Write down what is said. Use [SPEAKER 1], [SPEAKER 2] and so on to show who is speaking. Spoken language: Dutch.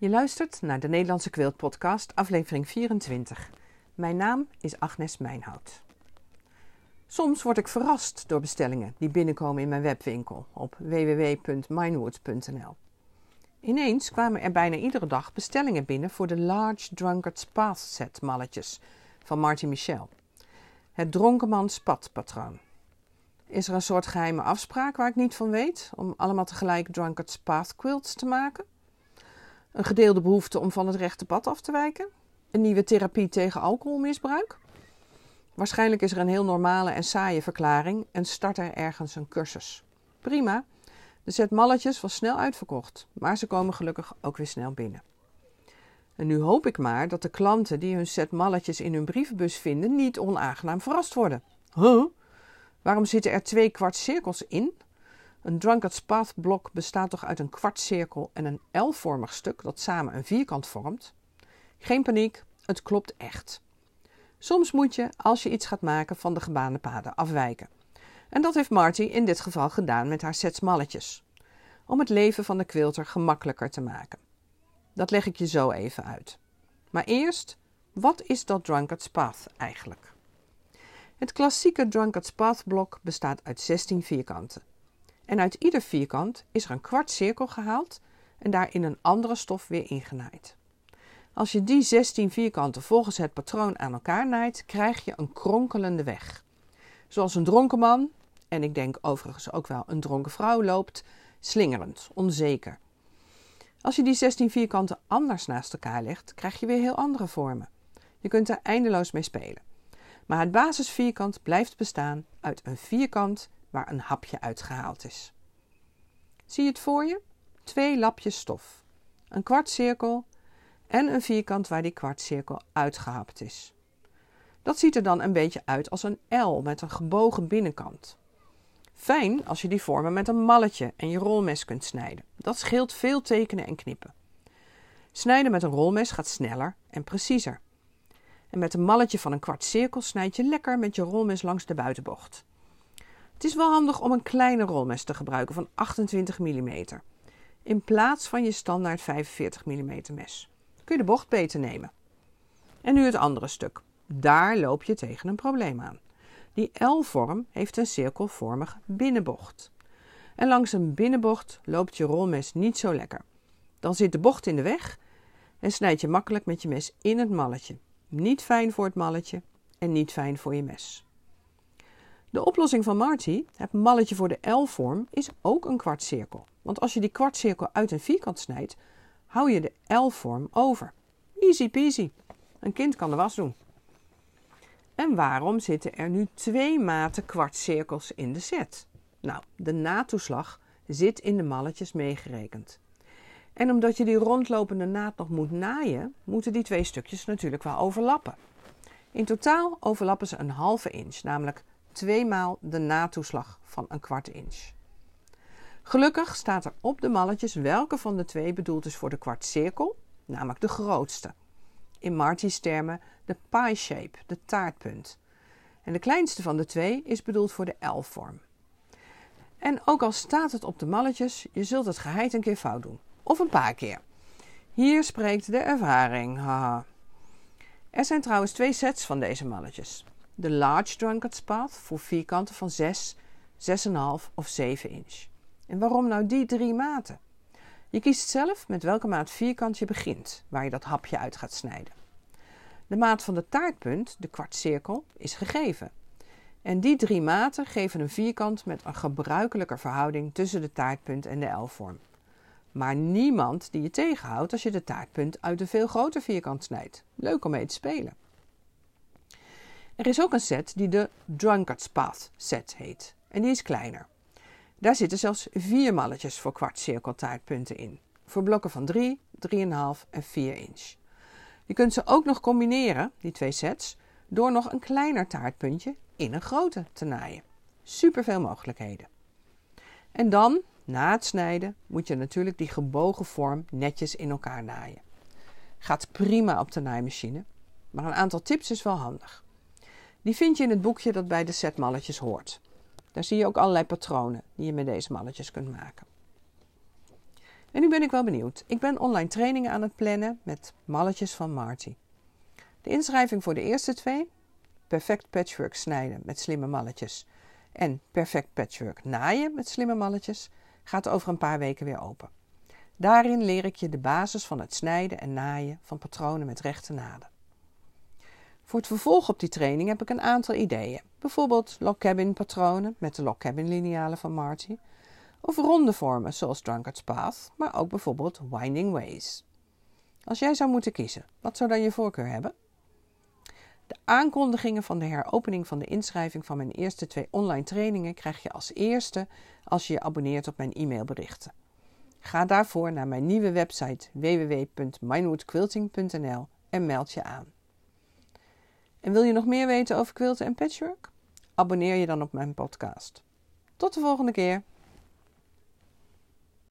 [SPEAKER 1] Je luistert naar de Nederlandse Kwilt Podcast, aflevering 24. Mijn naam is Agnes Mijnhout. Soms word ik verrast door bestellingen die binnenkomen in mijn webwinkel op www.minewood.nl. Ineens kwamen er bijna iedere dag bestellingen binnen voor de Large Drunkard's Path set malletjes van Marty Michel. Het dronkenmans padpatroon. Is er een soort geheime afspraak waar ik niet van weet om allemaal tegelijk Drunkard's Path quilts te maken? Een gedeelde behoefte om van het rechte pad af te wijken? Een nieuwe therapie tegen alcoholmisbruik? Waarschijnlijk is er een heel normale en saaie verklaring en start er ergens een cursus. Prima. De set malletjes was snel uitverkocht, maar ze komen gelukkig ook weer snel binnen. En nu hoop ik maar dat de klanten die hun set malletjes in hun brievenbus vinden niet onaangenaam verrast worden. Huh? Waarom zitten er twee kwart cirkels in? Een Drunkard's Path blok bestaat toch uit een kwartcirkel en een L-vormig stuk dat samen een vierkant vormt? Geen paniek, het klopt echt. Soms moet je, als je iets gaat maken, van de gebaande paden afwijken. En dat heeft Marty in dit geval gedaan met haar sets malletjes. Om het leven van de quilter gemakkelijker te maken. Dat leg ik je zo even uit. Maar eerst, wat is dat Drunkard's Path eigenlijk? Het klassieke Drunkard's Path blok bestaat uit 16 vierkanten. En uit ieder vierkant is er een kwart cirkel gehaald en daarin een andere stof weer ingenaaid. Als je die 16 vierkanten volgens het patroon aan elkaar naait, krijg je een kronkelende weg. Zoals een dronken man, en ik denk overigens ook wel een dronken vrouw, loopt, slingerend, onzeker. Als je die 16 vierkanten anders naast elkaar legt, krijg je weer heel andere vormen. Je kunt er eindeloos mee spelen. Maar het basisvierkant blijft bestaan uit een vierkant waar een hapje uitgehaald is. Zie je het voor je? Twee lapjes stof, een kwartcirkel en een vierkant waar die kwartcirkel uitgehapt is. Dat ziet er dan een beetje uit als een L met een gebogen binnenkant. Fijn als je die vormen met een malletje en je rolmes kunt snijden. Dat scheelt veel tekenen en knippen. Snijden met een rolmes gaat sneller en preciezer. En met een malletje van een kwart cirkel snijd je lekker met je rolmes langs de buitenbocht. Het is wel handig om een kleine rolmes te gebruiken van 28 mm. In plaats van je standaard 45 mm mes. Kun je de bocht beter nemen. En nu het andere stuk. Daar loop je tegen een probleem aan. Die L-vorm heeft een cirkelvormige binnenbocht. En langs een binnenbocht loopt je rolmes niet zo lekker. Dan zit de bocht in de weg en snijd je makkelijk met je mes in het malletje. Niet fijn voor het malletje en niet fijn voor je mes. De oplossing van Marty, het malletje voor de L-vorm, is ook een kwartcirkel. Want als je die kwartcirkel uit een vierkant snijdt, hou je de L-vorm over. Easy peasy. Een kind kan de was doen. En waarom zitten er nu twee maten kwartcirkels in de set? Nou, de natoeslag zit in de malletjes meegerekend. En omdat je die rondlopende naad nog moet naaien, moeten die twee stukjes natuurlijk wel overlappen. In totaal overlappen ze een halve inch, namelijk tweemaal de natoeslag van een kwart inch. Gelukkig staat er op de malletjes welke van de twee bedoeld is voor de kwartcirkel, namelijk de grootste. In Marty's termen de pie shape, de taartpunt. En de kleinste van de twee is bedoeld voor de L-vorm. En ook al staat het op de malletjes, je zult het geheid een keer fout doen. Of een paar keer. Hier spreekt de ervaring. Haha. Er zijn trouwens twee sets van deze malletjes. De Large Drunkard's Path voor vierkanten van 6, 6,5 of 7 inch. En waarom nou die drie maten? Je kiest zelf met welke maat vierkant je begint, waar je dat hapje uit gaat snijden. De maat van de taartpunt, de kwartcirkel, is gegeven. En die drie maten geven een vierkant met een gebruikelijke verhouding tussen de taartpunt en de L-vorm. Maar niemand die je tegenhoudt als je de taartpunt uit een veel groter vierkant snijdt. Leuk om mee te spelen. Er is ook een set die de Drunkard's Path set heet. En die is kleiner. Daar zitten zelfs vier malletjes voor kwartcirkeltaartpunten in. Voor blokken van 3, 3,5 en 4 inch. Je kunt ze ook nog combineren, die twee sets, door nog een kleiner taartpuntje in een grote te naaien. Super veel mogelijkheden. En dan, na het snijden, moet je natuurlijk die gebogen vorm netjes in elkaar naaien. Gaat prima op de naaimachine, maar een aantal tips is wel handig. Die vind je in het boekje dat bij de setmalletjes hoort. Daar zie je ook allerlei patronen die je met deze malletjes kunt maken. En nu ben ik wel benieuwd. Ik ben online trainingen aan het plannen met malletjes van Marty. De inschrijving voor de eerste twee, perfect patchwork snijden met slimme malletjes en perfect patchwork naaien met slimme malletjes, gaat over een paar weken weer open. Daarin leer ik je de basis van het snijden en naaien van patronen met rechte naden. Voor het vervolg op die training heb ik een aantal ideeën. Bijvoorbeeld log cabin patronen met de log cabin linealen van Marty. Of ronde vormen zoals Drunkard's Path, maar ook bijvoorbeeld Winding Ways. Als jij zou moeten kiezen, wat zou dan je voorkeur hebben? De aankondigingen van de heropening van de inschrijving van mijn eerste twee online trainingen krijg je als eerste als je je abonneert op mijn e-mailberichten. Ga daarvoor naar mijn nieuwe website www.minewoodquilting.nl en meld je aan. En wil je nog meer weten over quilten en patchwork? Abonneer je dan op mijn podcast. Tot de volgende keer.